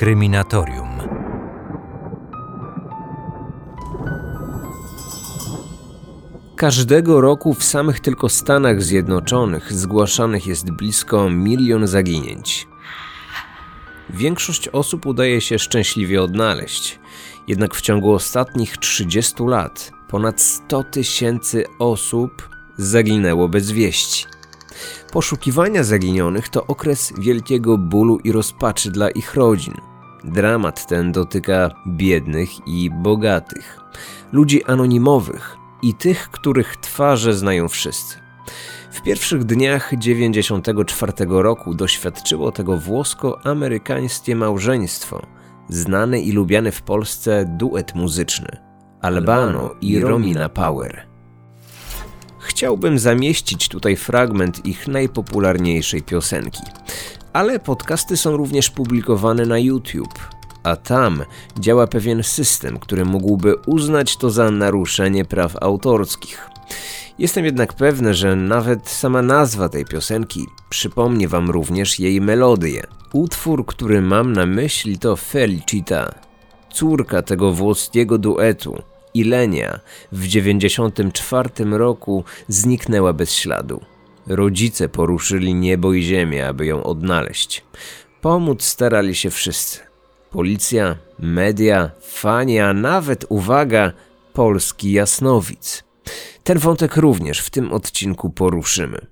Kryminatorium. Każdego roku w samych tylko Stanach Zjednoczonych zgłaszanych jest blisko milion zaginięć. Większość osób udaje się szczęśliwie odnaleźć, jednak w ciągu ostatnich 30 lat ponad 100 tysięcy osób zaginęło bez wieści. Poszukiwania zaginionych to okres wielkiego bólu i rozpaczy dla ich rodzin. Dramat ten dotyka biednych i bogatych, ludzi anonimowych i tych, których twarze znają wszyscy. W pierwszych dniach 94 roku doświadczyło tego włosko-amerykańskie małżeństwo, znany i lubiany w Polsce duet muzyczny Albano i Romina Power. Chciałbym zamieścić tutaj fragment ich najpopularniejszej piosenki, ale podcasty są również publikowane na YouTube, a tam działa pewien system, który mógłby uznać to za naruszenie praw autorskich. Jestem jednak pewny, że nawet sama nazwa tej piosenki przypomni Wam również jej melodię. Utwór, który mam na myśli to Felicita, córka tego włoskiego duetu. Ilenia w 94 roku zniknęła bez śladu. Rodzice poruszyli niebo i ziemię, aby ją odnaleźć. Pomóc starali się wszyscy. Policja, media, fani, a nawet, uwaga, polski jasnowic. Ten wątek również w tym odcinku poruszymy.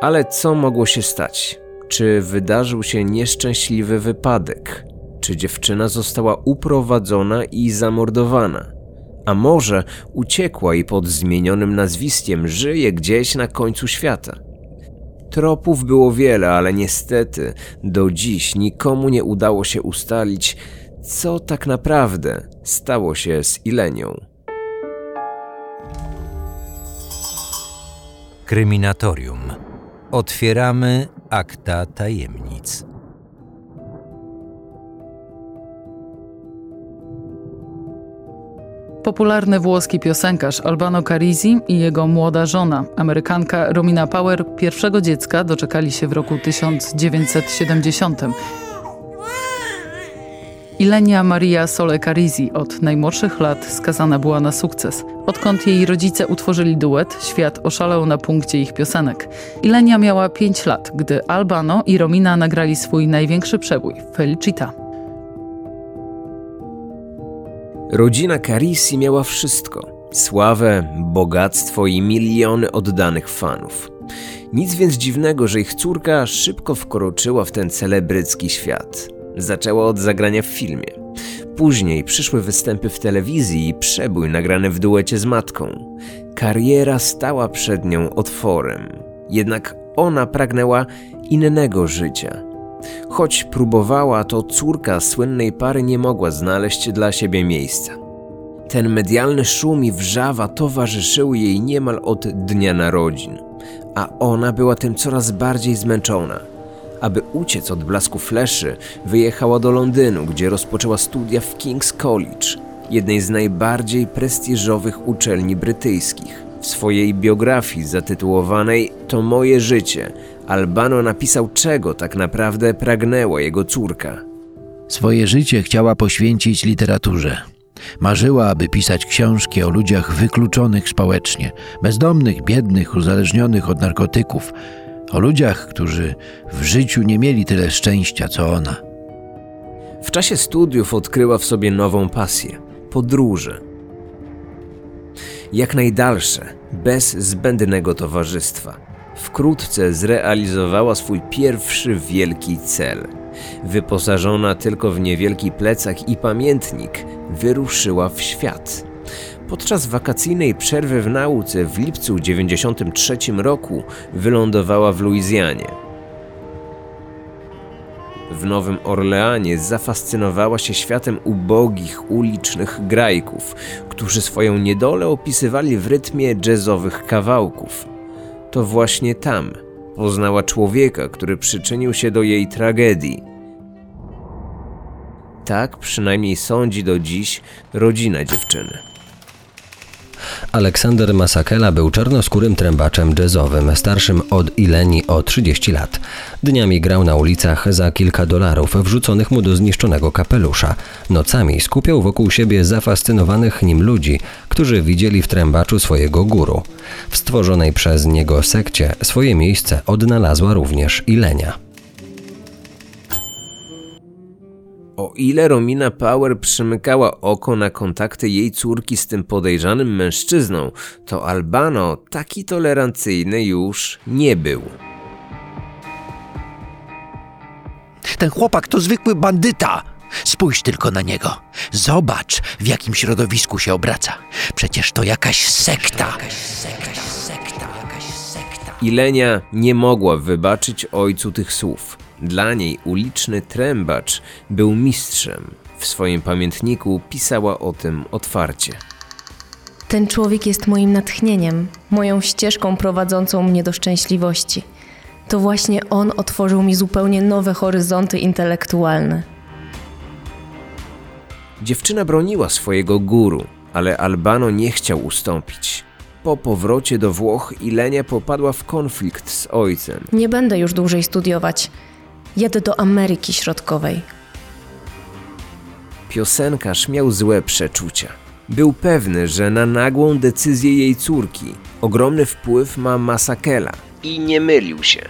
Ale co mogło się stać? Czy wydarzył się nieszczęśliwy wypadek? Czy dziewczyna została uprowadzona i zamordowana? A może uciekła i pod zmienionym nazwiskiem żyje gdzieś na końcu świata? Tropów było wiele, ale niestety do dziś nikomu nie udało się ustalić, co tak naprawdę stało się z Ilenią. Kryminatorium. Otwieramy akta tajemnic. Popularny włoski piosenkarz Albano Carisi i jego młoda żona, Amerykanka Romina Power, pierwszego dziecka doczekali się w roku 1970. Ilenia Maria Sole Carisi od najmłodszych lat skazana była na sukces. Odkąd jej rodzice utworzyli duet, świat oszalał na punkcie ich piosenek. Ilenia miała 5 lat, gdy Albano i Romina nagrali swój największy przebój Felicita. Rodzina Carisi miała wszystko: sławę, bogactwo i miliony oddanych fanów. Nic więc dziwnego, że ich córka szybko wkroczyła w ten celebrycki świat. Zaczęła od zagrania w filmie. Później przyszły występy w telewizji i przebój nagrany w duecie z matką. Kariera stała przed nią otworem. Jednak ona pragnęła innego życia. Choć próbowała, to córka słynnej pary nie mogła znaleźć dla siebie miejsca. Ten medialny szum i wrzawa towarzyszyły jej niemal od dnia narodzin, a ona była tym coraz bardziej zmęczona. Aby uciec od blasku fleszy, wyjechała do Londynu, gdzie rozpoczęła studia w King's College, jednej z najbardziej prestiżowych uczelni brytyjskich. W swojej biografii zatytułowanej To moje życie Albano napisał, czego tak naprawdę pragnęła jego córka. Swoje życie chciała poświęcić literaturze. Marzyła, aby pisać książki o ludziach wykluczonych społecznie, bezdomnych, biednych, uzależnionych od narkotyków, o ludziach, którzy w życiu nie mieli tyle szczęścia co ona. W czasie studiów odkryła w sobie nową pasję podróże. Jak najdalsze, bez zbędnego towarzystwa. Wkrótce zrealizowała swój pierwszy wielki cel. Wyposażona tylko w niewielki plecak i pamiętnik, wyruszyła w świat. Podczas wakacyjnej przerwy w nauce w lipcu 93 roku wylądowała w Luizjanie. W Nowym Orleanie zafascynowała się światem ubogich, ulicznych grajków, którzy swoją niedolę opisywali w rytmie jazzowych kawałków. To właśnie tam poznała człowieka, który przyczynił się do jej tragedii. Tak przynajmniej sądzi do dziś rodzina dziewczyny. Aleksander Masakela był czarnoskórym trębaczem jazzowym, starszym od Ileni o 30 lat. Dniami grał na ulicach za kilka dolarów wrzuconych mu do zniszczonego kapelusza. Nocami skupiał wokół siebie zafascynowanych nim ludzi, którzy widzieli w trębaczu swojego guru. W stworzonej przez niego sekcie swoje miejsce odnalazła również Ilenia. O ile Romina Power przymykała oko na kontakty jej córki z tym podejrzanym mężczyzną, to Albano taki tolerancyjny już nie był. Ten chłopak to zwykły bandyta. Spójrz tylko na niego. Zobacz, w jakim środowisku się obraca. Przecież to jakaś sekta. Ilenia nie mogła wybaczyć ojcu tych słów. Dla niej uliczny trębacz był mistrzem. W swoim pamiętniku pisała o tym otwarcie. Ten człowiek jest moim natchnieniem, moją ścieżką prowadzącą mnie do szczęśliwości. To właśnie on otworzył mi zupełnie nowe horyzonty intelektualne. Dziewczyna broniła swojego guru, ale Albano nie chciał ustąpić. Po powrocie do Włoch Ilenia popadła w konflikt z ojcem. Nie będę już dłużej studiować. Jadę do Ameryki Środkowej. Piosenkarz miał złe przeczucia. Był pewny, że na nagłą decyzję jej córki ogromny wpływ ma Masakela i nie mylił się.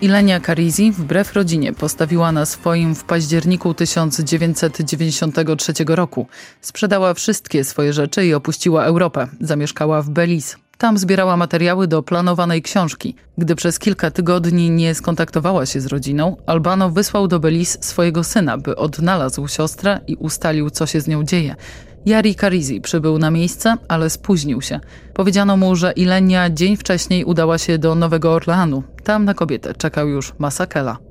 Ilenia Carisi wbrew rodzinie postawiła na swoim w październiku 1993 roku. Sprzedała wszystkie swoje rzeczy i opuściła Europę. Zamieszkała w Belize. Tam zbierała materiały do planowanej książki. Gdy przez kilka tygodni nie skontaktowała się z rodziną, Albano wysłał do Belize swojego syna, by odnalazł siostrę i ustalił, co się z nią dzieje. Yari Carisi przybył na miejsce, ale spóźnił się. Powiedziano mu, że Ilenia dzień wcześniej udała się do Nowego Orleanu. Tam na kobietę czekał już Masakela.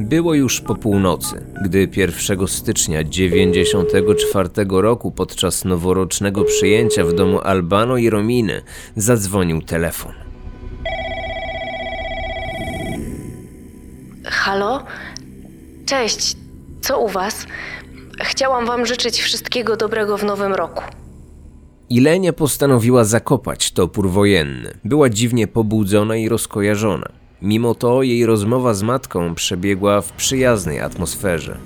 Było już po północy, gdy 1 stycznia 94 roku podczas noworocznego przyjęcia w domu Albano i Rominy zadzwonił telefon. Halo? Cześć, co u Was? Chciałam Wam życzyć wszystkiego dobrego w nowym roku. Ilenia postanowiła zakopać topór wojenny. Była dziwnie pobudzona i rozkojarzona. Mimo to jej rozmowa z matką przebiegła w przyjaznej atmosferze.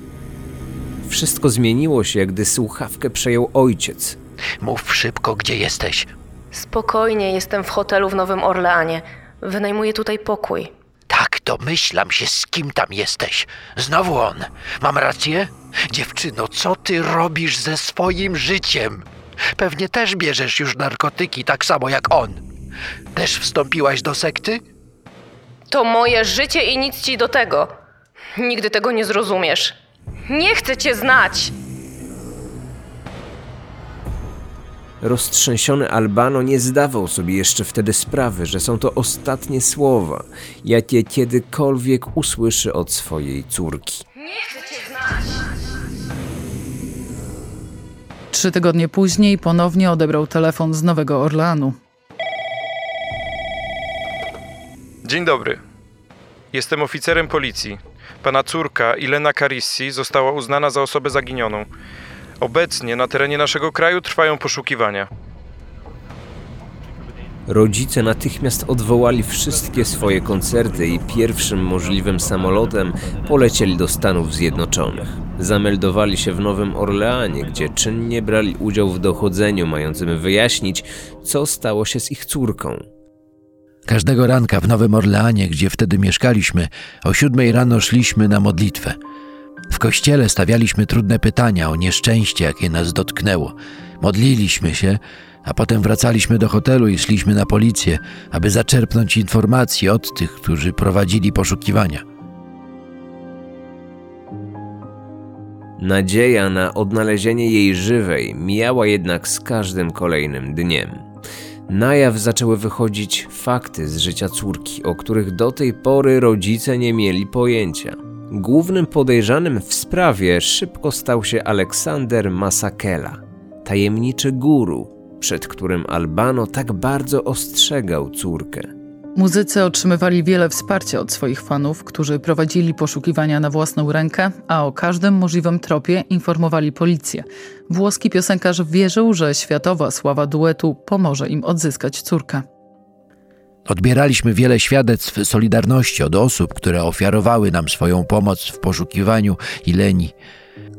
Wszystko zmieniło się, gdy słuchawkę przejął ojciec. Mów szybko, gdzie jesteś. Spokojnie, jestem w hotelu w Nowym Orleanie. Wynajmuję tutaj pokój. Tak, domyślam się, z kim tam jesteś. Znowu on. Mam rację? Dziewczyno, co ty robisz ze swoim życiem? Pewnie też bierzesz już narkotyki, tak samo jak on. Też wstąpiłaś do sekty? To moje życie i nic ci do tego. Nigdy tego nie zrozumiesz. Nie chcę cię znać. Roztrzęsiony Albano nie zdawał sobie jeszcze wtedy sprawy, że są to ostatnie słowa, jakie kiedykolwiek usłyszy od swojej córki. Nie chcę cię znać. Trzy tygodnie później ponownie odebrał telefon z Nowego Orleanu. Dzień dobry. Jestem oficerem policji. Pana córka, Ilena Carissi, została uznana za osobę zaginioną. Obecnie na terenie naszego kraju trwają poszukiwania. Rodzice natychmiast odwołali wszystkie swoje koncerty i pierwszym możliwym samolotem polecieli do Stanów Zjednoczonych. Zameldowali się w Nowym Orleanie, gdzie czynnie brali udział w dochodzeniu mającym wyjaśnić, co stało się z ich córką. Każdego ranka w Nowym Orleanie, gdzie wtedy mieszkaliśmy, o siódmej rano szliśmy na modlitwę. W kościele stawialiśmy trudne pytania o nieszczęście, jakie nas dotknęło. Modliliśmy się, a potem wracaliśmy do hotelu i szliśmy na policję, aby zaczerpnąć informacji od tych, którzy prowadzili poszukiwania. Nadzieja na odnalezienie jej żywej mijała jednak z każdym kolejnym dniem. Na jaw zaczęły wychodzić fakty z życia córki, o których do tej pory rodzice nie mieli pojęcia. Głównym podejrzanym w sprawie szybko stał się Aleksander Masakela, tajemniczy guru, przed którym Albano tak bardzo ostrzegał córkę. Muzycy otrzymywali wiele wsparcia od swoich fanów, którzy prowadzili poszukiwania na własną rękę, a o każdym możliwym tropie informowali policję. Włoski piosenkarz wierzył, że światowa sława duetu pomoże im odzyskać córkę. Odbieraliśmy wiele świadectw solidarności od osób, które ofiarowały nam swoją pomoc w poszukiwaniu Ileni.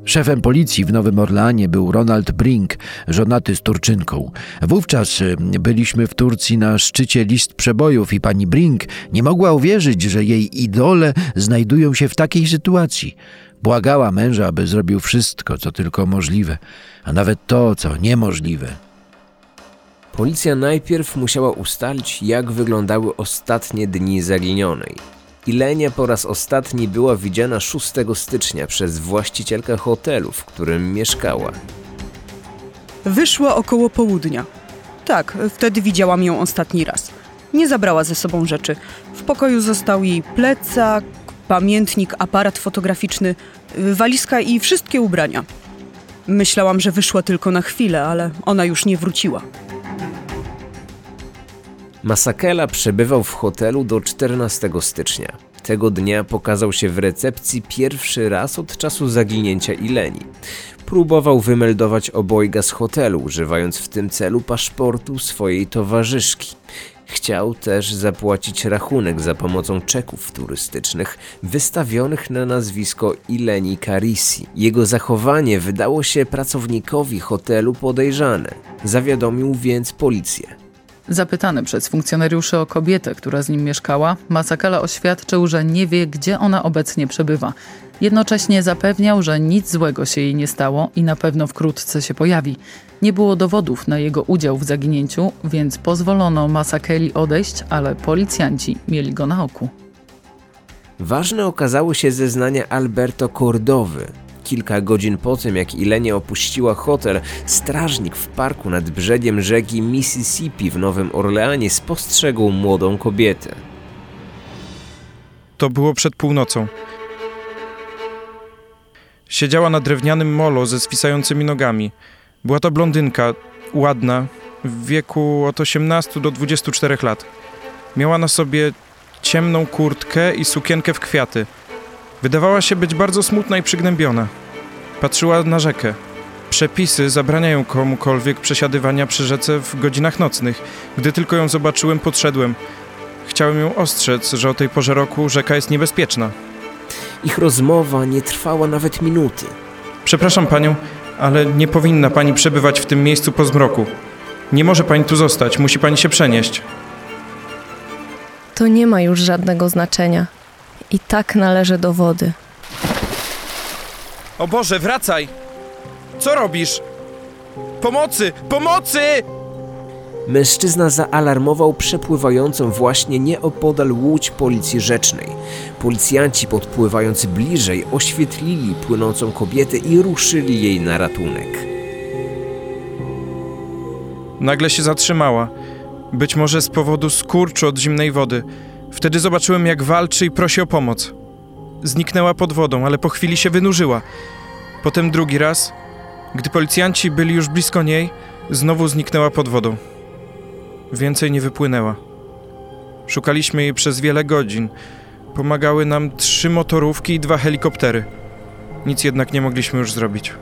Szefem policji w Nowym Orleanie był Ronald Brink, żonaty z Turczynką. Wówczas y, byliśmy w Turcji na szczycie list przebojów i pani Brink nie mogła uwierzyć, że jej idole znajdują się w takiej sytuacji. Błagała męża, aby zrobił wszystko, co tylko możliwe, a nawet to, co niemożliwe. Policja najpierw musiała ustalić, jak wyglądały ostatnie dni zaginionej. Ilenia po raz ostatni była widziana 6 stycznia przez właścicielkę hotelu, w którym mieszkała. Wyszła około południa. Tak, wtedy widziałam ją ostatni raz. Nie zabrała ze sobą rzeczy. W pokoju został jej plecak, pamiętnik, aparat fotograficzny, walizka i wszystkie ubrania. Myślałam, że wyszła tylko na chwilę, ale ona już nie wróciła. Masakela przebywał w hotelu do 14 stycznia. Tego dnia pokazał się w recepcji pierwszy raz od czasu zaginięcia Ileni. Próbował wymeldować obojga z hotelu, używając w tym celu paszportu swojej towarzyszki. Chciał też zapłacić rachunek za pomocą czeków turystycznych wystawionych na nazwisko Ileni Carisi. Jego zachowanie wydało się pracownikowi hotelu podejrzane. Zawiadomił więc policję. Zapytany przez funkcjonariuszy o kobietę, która z nim mieszkała, Masakala oświadczył, że nie wie, gdzie ona obecnie przebywa. Jednocześnie zapewniał, że nic złego się jej nie stało i na pewno wkrótce się pojawi. Nie było dowodów na jego udział w zaginięciu, więc pozwolono Masakeli odejść, ale policjanci mieli go na oku. Ważne okazały się zeznania Alberto Cordowy, Kilka godzin po tym, jak Ilenia opuściła hotel, strażnik w parku nad brzegiem rzeki Mississippi w Nowym Orleanie spostrzegł młodą kobietę. To było przed północą. Siedziała na drewnianym molo ze swisającymi nogami. Była to blondynka, ładna, w wieku od 18 do 24 lat. Miała na sobie ciemną kurtkę i sukienkę w kwiaty. Wydawała się być bardzo smutna i przygnębiona. Patrzyła na rzekę. Przepisy zabraniają komukolwiek przesiadywania przy rzece w godzinach nocnych. Gdy tylko ją zobaczyłem, podszedłem. Chciałem ją ostrzec, że o tej porze roku rzeka jest niebezpieczna. Ich rozmowa nie trwała nawet minuty. Przepraszam panią, ale nie powinna pani przebywać w tym miejscu po zmroku. Nie może pani tu zostać, musi pani się przenieść. To nie ma już żadnego znaczenia. I tak należy do wody. O Boże, wracaj! Co robisz? Pomocy! Pomocy! Mężczyzna zaalarmował przepływającą właśnie nieopodal łódź policji rzecznej. Policjanci podpływając bliżej oświetlili płynącą kobietę i ruszyli jej na ratunek. Nagle się zatrzymała. Być może z powodu skurczu od zimnej wody. Wtedy zobaczyłem, jak walczy i prosi o pomoc. Zniknęła pod wodą, ale po chwili się wynurzyła. Potem drugi raz, gdy policjanci byli już blisko niej, znowu zniknęła pod wodą. Więcej nie wypłynęła. Szukaliśmy jej przez wiele godzin. Pomagały nam trzy motorówki i dwa helikoptery. Nic jednak nie mogliśmy już zrobić.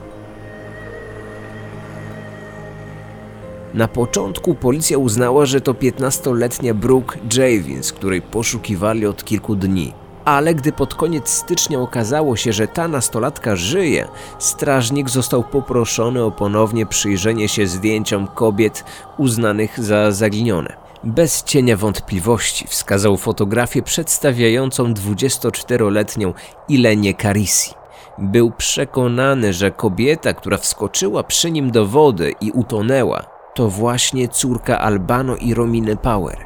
Na początku policja uznała, że to 15-letnia Brooke Javins, której poszukiwali od kilku dni. Ale gdy pod koniec stycznia okazało się, że ta nastolatka żyje, strażnik został poproszony o ponownie przyjrzenie się zdjęciom kobiet uznanych za zaginione. Bez cienia wątpliwości wskazał fotografię przedstawiającą 24-letnią Ilenię Carisi. Był przekonany, że kobieta, która wskoczyła przy nim do wody i utonęła, to właśnie córka Albano i Rominy Power.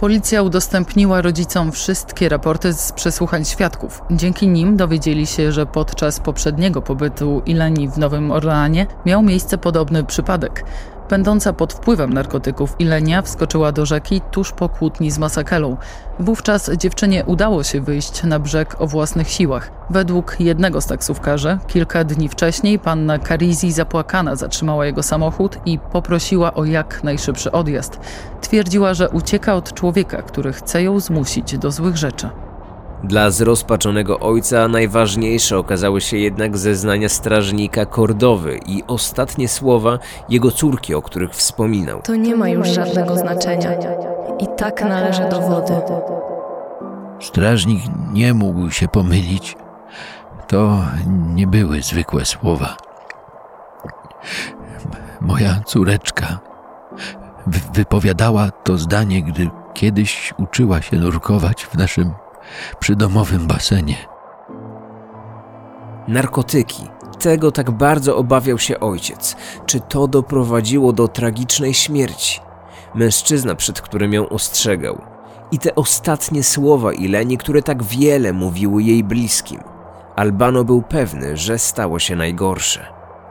Policja udostępniła rodzicom wszystkie raporty z przesłuchań świadków. Dzięki nim dowiedzieli się, że podczas poprzedniego pobytu Ileni w Nowym Orleanie miał miejsce podobny przypadek. Będąca pod wpływem narkotyków Ilenia wskoczyła do rzeki tuż po kłótni z Masakelą. Wówczas dziewczynie udało się wyjść na brzeg o własnych siłach. Według jednego z taksówkarzy, kilka dni wcześniej panna Karizi zapłakana zatrzymała jego samochód i poprosiła o jak najszybszy odjazd. Twierdziła, że ucieka od człowieka, który chce ją zmusić do złych rzeczy. Dla zrozpaczonego ojca najważniejsze okazały się jednak zeznania strażnika Kordowy i ostatnie słowa jego córki, o których wspominał. To nie ma już żadnego znaczenia. I tak należy do wody. Strażnik nie mógł się pomylić. To nie były zwykłe słowa. Moja córeczka wypowiadała to zdanie, gdy kiedyś uczyła się nurkować w naszym przydomowym basenie. Narkotyki. Tego tak bardzo obawiał się ojciec. Czy to doprowadziło do tragicznej śmierci? Mężczyzna, przed którym ją ostrzegał. I te ostatnie słowa Ileni, które tak wiele mówiły jej bliskim. Albano był pewny, że stało się najgorsze.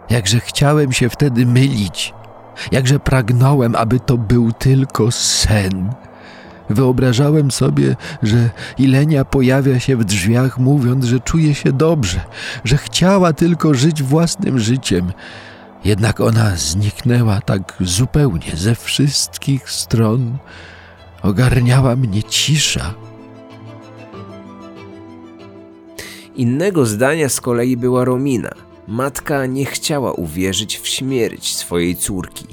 Jakże chciałem się wtedy mylić. Jakże pragnąłem, aby to był tylko sen. Wyobrażałem sobie, że Ilenia pojawia się w drzwiach, mówiąc, że czuje się dobrze, że chciała tylko żyć własnym życiem. Jednak ona zniknęła tak zupełnie ze wszystkich stron. Ogarniała mnie cisza. Innego zdania z kolei była Romina. Matka nie chciała uwierzyć w śmierć swojej córki.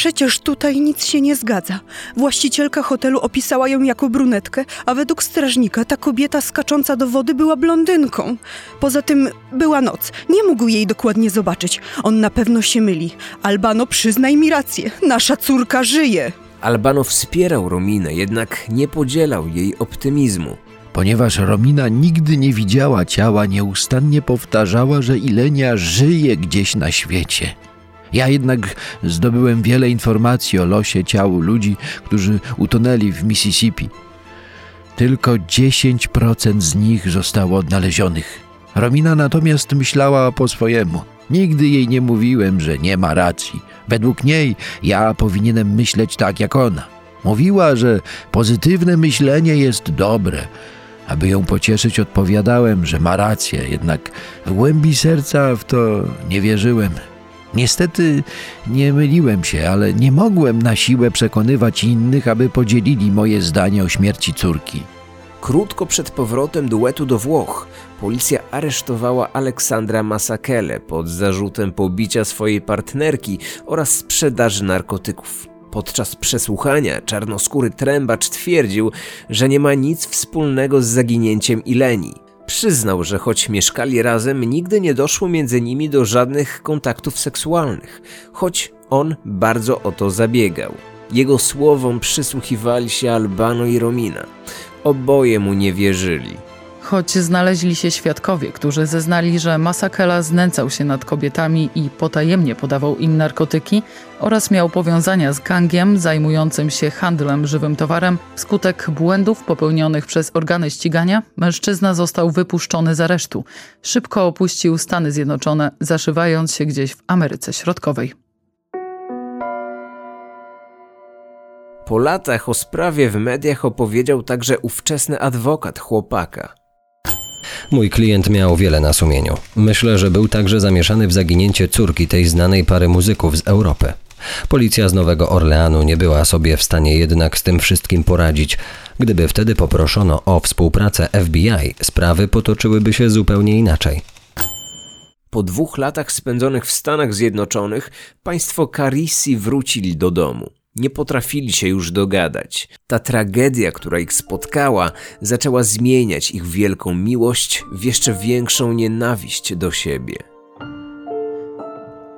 Przecież tutaj nic się nie zgadza. Właścicielka hotelu opisała ją jako brunetkę, a według strażnika ta kobieta skacząca do wody była blondynką. Poza tym była noc. Nie mógł jej dokładnie zobaczyć. On na pewno się myli. Albano, przyznaj mi rację. Nasza córka żyje. Albano wspierał Rominę, jednak nie podzielał jej optymizmu. Ponieważ Romina nigdy nie widziała ciała, nieustannie powtarzała, że Ilenia żyje gdzieś na świecie. Ja jednak zdobyłem wiele informacji o losie ciał ludzi, którzy utonęli w Mississippi. Tylko 10% z nich zostało odnalezionych. Romina natomiast myślała po swojemu. Nigdy jej nie mówiłem, że nie ma racji. Według niej ja powinienem myśleć tak jak ona. Mówiła, że pozytywne myślenie jest dobre. Aby ją pocieszyć, odpowiadałem, że ma rację, jednak w głębi serca w to nie wierzyłem. Niestety nie myliłem się, ale nie mogłem na siłę przekonywać innych, aby podzielili moje zdanie o śmierci córki. Krótko przed powrotem duetu do Włoch, policja aresztowała Aleksandra Masakele pod zarzutem pobicia swojej partnerki oraz sprzedaży narkotyków. Podczas przesłuchania czarnoskóry trębacz twierdził, że nie ma nic wspólnego z zaginięciem Ileni. Przyznał, że choć mieszkali razem, nigdy nie doszło między nimi do żadnych kontaktów seksualnych, choć on bardzo o to zabiegał. Jego słowom przysłuchiwali się Albano i Romina. Oboje mu nie wierzyli. Choć znaleźli się świadkowie, którzy zeznali, że Masakela znęcał się nad kobietami i potajemnie podawał im narkotyki oraz miał powiązania z gangiem zajmującym się handlem żywym towarem, wskutek błędów popełnionych przez organy ścigania, mężczyzna został wypuszczony z aresztu. Szybko opuścił Stany Zjednoczone, zaszywając się gdzieś w Ameryce Środkowej. Po latach o sprawie w mediach opowiedział także ówczesny adwokat chłopaka. Mój klient miał wiele na sumieniu. Myślę, że był także zamieszany w zaginięcie córki tej znanej pary muzyków z Europy. Policja z Nowego Orleanu nie była sobie w stanie jednak z tym wszystkim poradzić. Gdyby wtedy poproszono o współpracę FBI, sprawy potoczyłyby się zupełnie inaczej. Po dwóch latach spędzonych w Stanach Zjednoczonych, państwo Carisi wrócili do domu. Nie potrafili się już dogadać. Ta tragedia, która ich spotkała, zaczęła zmieniać ich wielką miłość w jeszcze większą nienawiść do siebie.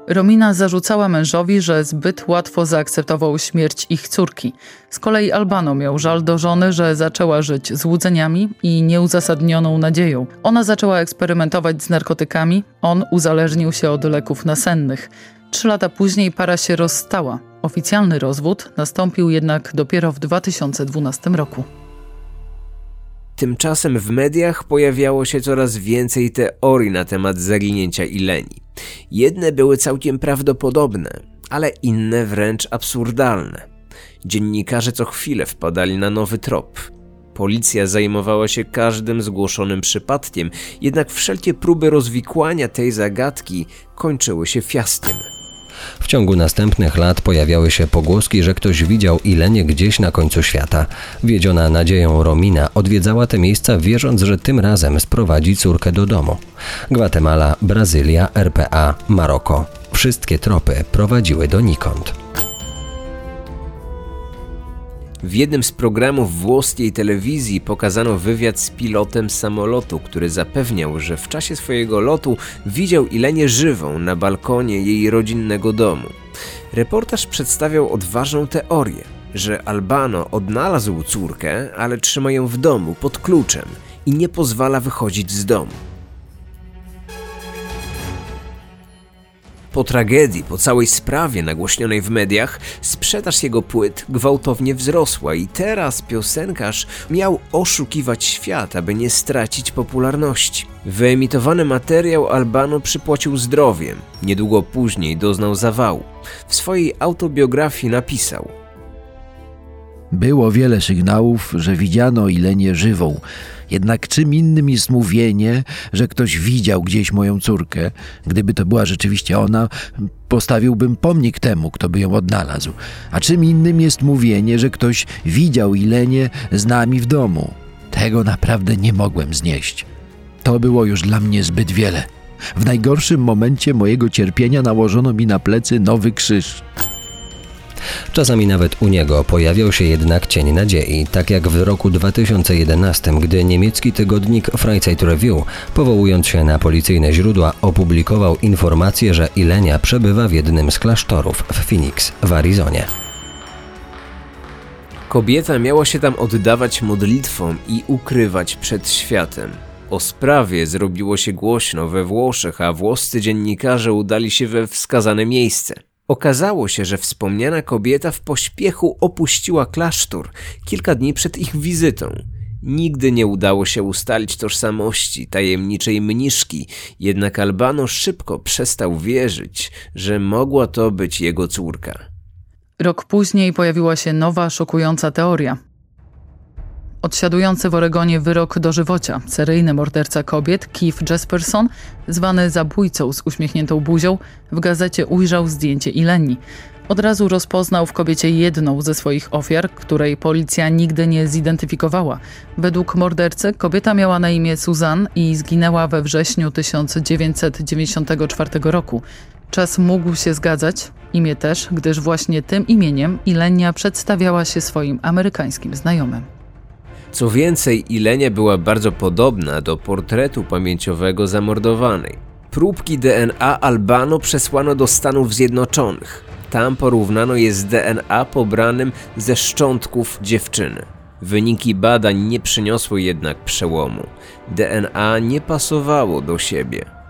Romina zarzucała mężowi, że zbyt łatwo zaakceptował śmierć ich córki. Z kolei Albano miał żal do żony, że zaczęła żyć złudzeniami i nieuzasadnioną nadzieją. Ona zaczęła eksperymentować z narkotykami, on uzależnił się od leków nasennych. Trzy lata później para się rozstała. Oficjalny rozwód nastąpił jednak dopiero w 2012 roku. Tymczasem w mediach pojawiało się coraz więcej teorii na temat zaginięcia Ileni. Jedne były całkiem prawdopodobne, ale inne wręcz absurdalne. Dziennikarze co chwilę wpadali na nowy trop. Policja zajmowała się każdym zgłoszonym przypadkiem, jednak wszelkie próby rozwikłania tej zagadki kończyły się fiaskiem. W ciągu następnych lat pojawiały się pogłoski, że ktoś widział Ilenię gdzieś na końcu świata. Wiedziona nadzieją Romina odwiedzała te miejsca, wierząc, że tym razem sprowadzi córkę do domu. Gwatemala, Brazylia, RPA, Maroko. Wszystkie tropy prowadziły donikąd. W jednym z programów włoskiej telewizji pokazano wywiad z pilotem samolotu, który zapewniał, że w czasie swojego lotu widział Ilenię żywą na balkonie jej rodzinnego domu. Reportaż przedstawiał odważną teorię, że Albano odnalazł córkę, ale trzyma ją w domu pod kluczem i nie pozwala wychodzić z domu. Po tragedii, po całej sprawie nagłośnionej w mediach, sprzedaż jego płyt gwałtownie wzrosła i teraz piosenkarz miał oszukiwać świat, aby nie stracić popularności. Wyemitowany materiał Albano przypłacił zdrowiem. Niedługo później doznał zawału. W swojej autobiografii napisał – było wiele sygnałów, że widziano Ilenię żywą. Jednak czym innym jest mówienie, że ktoś widział gdzieś moją córkę. Gdyby to była rzeczywiście ona, postawiłbym pomnik temu, kto by ją odnalazł. A czym innym jest mówienie, że ktoś widział Ilenię z nami w domu. Tego naprawdę nie mogłem znieść. To było już dla mnie zbyt wiele. W najgorszym momencie mojego cierpienia nałożono mi na plecy nowy krzyż. Czasami nawet u niego pojawiał się jednak cień nadziei, tak jak w roku 2011, gdy niemiecki tygodnik Freizeit Review, powołując się na policyjne źródła, opublikował informację, że Ilenia przebywa w jednym z klasztorów w Phoenix w Arizonie. Kobieta miała się tam oddawać modlitwom i ukrywać przed światem. O sprawie zrobiło się głośno we Włoszech, a włoscy dziennikarze udali się we wskazane miejsce. Okazało się, że wspomniana kobieta w pośpiechu opuściła klasztor kilka dni przed ich wizytą. Nigdy nie udało się ustalić tożsamości tajemniczej mniszki, jednak Albano szybko przestał wierzyć, że mogła to być jego córka. Rok później pojawiła się nowa, szokująca teoria. Odsiadujący w Oregonie wyrok dożywocia, seryjny morderca kobiet Keith Jesperson, zwany zabójcą z uśmiechniętą buzią, w gazecie ujrzał zdjęcie Ileni. Od razu rozpoznał w kobiecie jedną ze swoich ofiar, której policja nigdy nie zidentyfikowała. Według mordercy kobieta miała na imię Susan i zginęła we wrześniu 1994 roku. Czas mógł się zgadzać, imię też, gdyż właśnie tym imieniem Ilenia przedstawiała się swoim amerykańskim znajomym. Co więcej, Ilenia była bardzo podobna do portretu pamięciowego zamordowanej. Próbki DNA Albano przesłano do Stanów Zjednoczonych. Tam porównano je z DNA pobranym ze szczątków dziewczyny. Wyniki badań nie przyniosły jednak przełomu. DNA nie pasowało do siebie.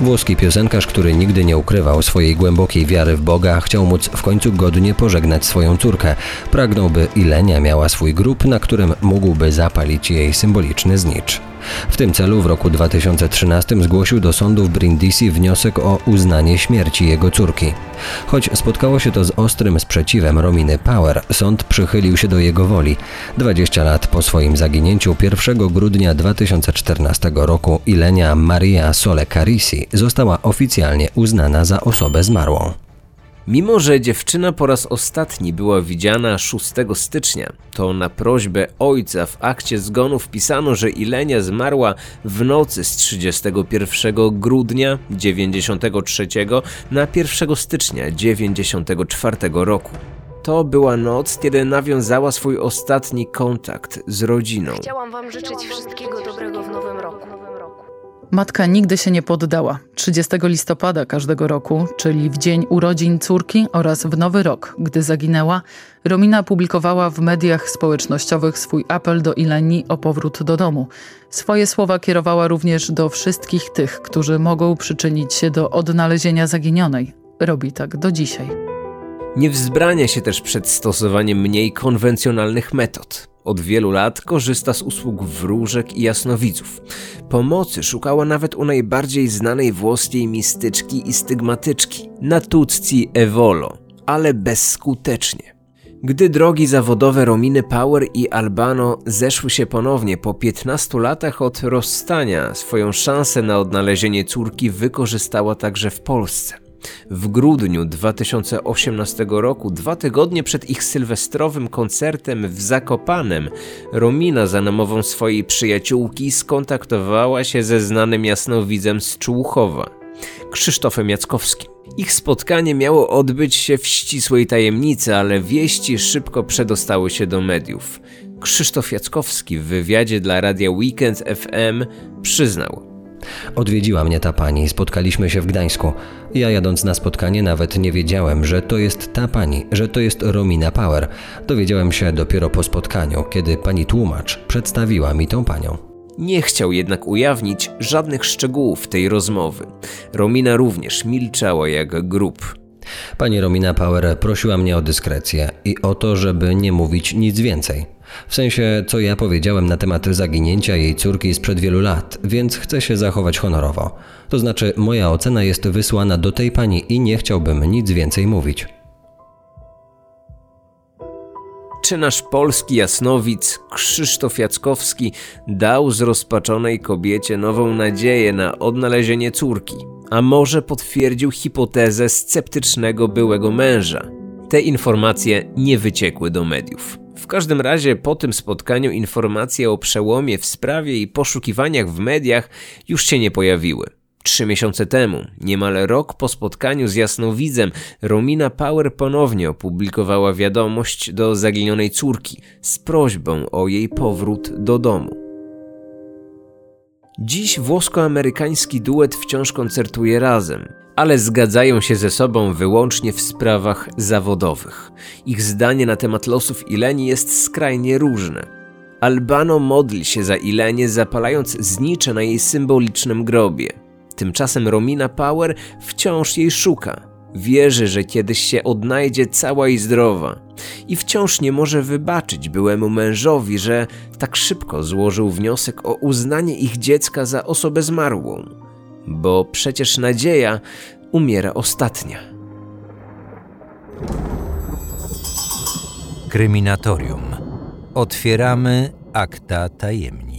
Włoski piosenkarz, który nigdy nie ukrywał swojej głębokiej wiary w Boga, chciał móc w końcu godnie pożegnać swoją córkę. Pragnął, by Ilenia miała swój grób, na którym mógłby zapalić jej symboliczny znicz. W tym celu w roku 2013 zgłosił do sądu w Brindisi wniosek o uznanie śmierci jego córki. Choć spotkało się to z ostrym sprzeciwem Rominy Power, sąd przychylił się do jego woli. 20 lat po swoim zaginięciu 1 grudnia 2014 roku Ilenia Maria Sole Carisi została oficjalnie uznana za osobę zmarłą. Mimo, że dziewczyna po raz ostatni była widziana 6 stycznia, to na prośbę ojca w akcie zgonu wpisano, że Ilenia zmarła w nocy z 31 grudnia 93 na 1 stycznia 94 roku. To była noc, kiedy nawiązała swój ostatni kontakt z rodziną. Chciałam wam życzyć wszystkiego dobrego w nowym roku. Matka nigdy się nie poddała. 30 listopada każdego roku, czyli w dzień urodzin córki oraz w nowy rok, gdy zaginęła, Romina publikowała w mediach społecznościowych swój apel do Ileni o powrót do domu. Swoje słowa kierowała również do wszystkich tych, którzy mogą przyczynić się do odnalezienia zaginionej. Robi tak do dzisiaj. Nie wzbrania się też przed stosowaniem mniej konwencjonalnych metod. Od wielu lat korzysta z usług wróżek i jasnowidzów. Pomocy szukała nawet u najbardziej znanej włoskiej mistyczki i stygmatyczki, Natuzzi Evolo, ale bezskutecznie. Gdy drogi zawodowe Rominy Power i Albano zeszły się ponownie po 15 latach od rozstania, swoją szansę na odnalezienie córki wykorzystała także w Polsce. W grudniu 2018 roku, dwa tygodnie przed ich sylwestrowym koncertem w Zakopanem, Romina za namową swojej przyjaciółki skontaktowała się ze znanym jasnowidzem z Człuchowa, Krzysztofem Jackowskim. Ich spotkanie miało odbyć się w ścisłej tajemnicy, ale wieści szybko przedostały się do mediów. Krzysztof Jackowski w wywiadzie dla radia Weekend FM przyznał: Odwiedziła mnie ta pani, spotkaliśmy się w Gdańsku. Ja jadąc na spotkanie nawet nie wiedziałem, że to jest ta pani, że to jest Romina Power. Dowiedziałem się dopiero po spotkaniu, kiedy pani tłumacz przedstawiła mi tą panią. Nie chciał jednak ujawnić żadnych szczegółów tej rozmowy. Romina również milczała jak grób. Pani Romina Power prosiła mnie o dyskrecję i o to, żeby nie mówić nic więcej. W sensie, co ja powiedziałem na temat zaginięcia jej córki sprzed wielu lat, więc chcę się zachować honorowo. To znaczy, moja ocena jest wysłana do tej pani i nie chciałbym nic więcej mówić. Czy nasz polski jasnowic Krzysztof Jackowski dał zrozpaczonej kobiecie nową nadzieję na odnalezienie córki? A może potwierdził hipotezę sceptycznego byłego męża? Te informacje nie wyciekły do mediów. W każdym razie po tym spotkaniu informacje o przełomie w sprawie i poszukiwaniach w mediach już się nie pojawiły. Trzy miesiące temu, niemal rok po spotkaniu z jasnowidzem, Romina Power ponownie opublikowała wiadomość do zaginionej córki z prośbą o jej powrót do domu. Dziś włosko-amerykański duet wciąż koncertuje razem, ale zgadzają się ze sobą wyłącznie w sprawach zawodowych. Ich zdanie na temat losów Ileni jest skrajnie różne. Albano modli się za Ilenię, zapalając znicze na jej symbolicznym grobie. Tymczasem Romina Power wciąż jej szuka. Wierzy, że kiedyś się odnajdzie cała i zdrowa. I wciąż nie może wybaczyć byłemu mężowi, że tak szybko złożył wniosek o uznanie ich dziecka za osobę zmarłą. Bo przecież nadzieja umiera ostatnia. Kryminatorium. Otwieramy akta tajemnic.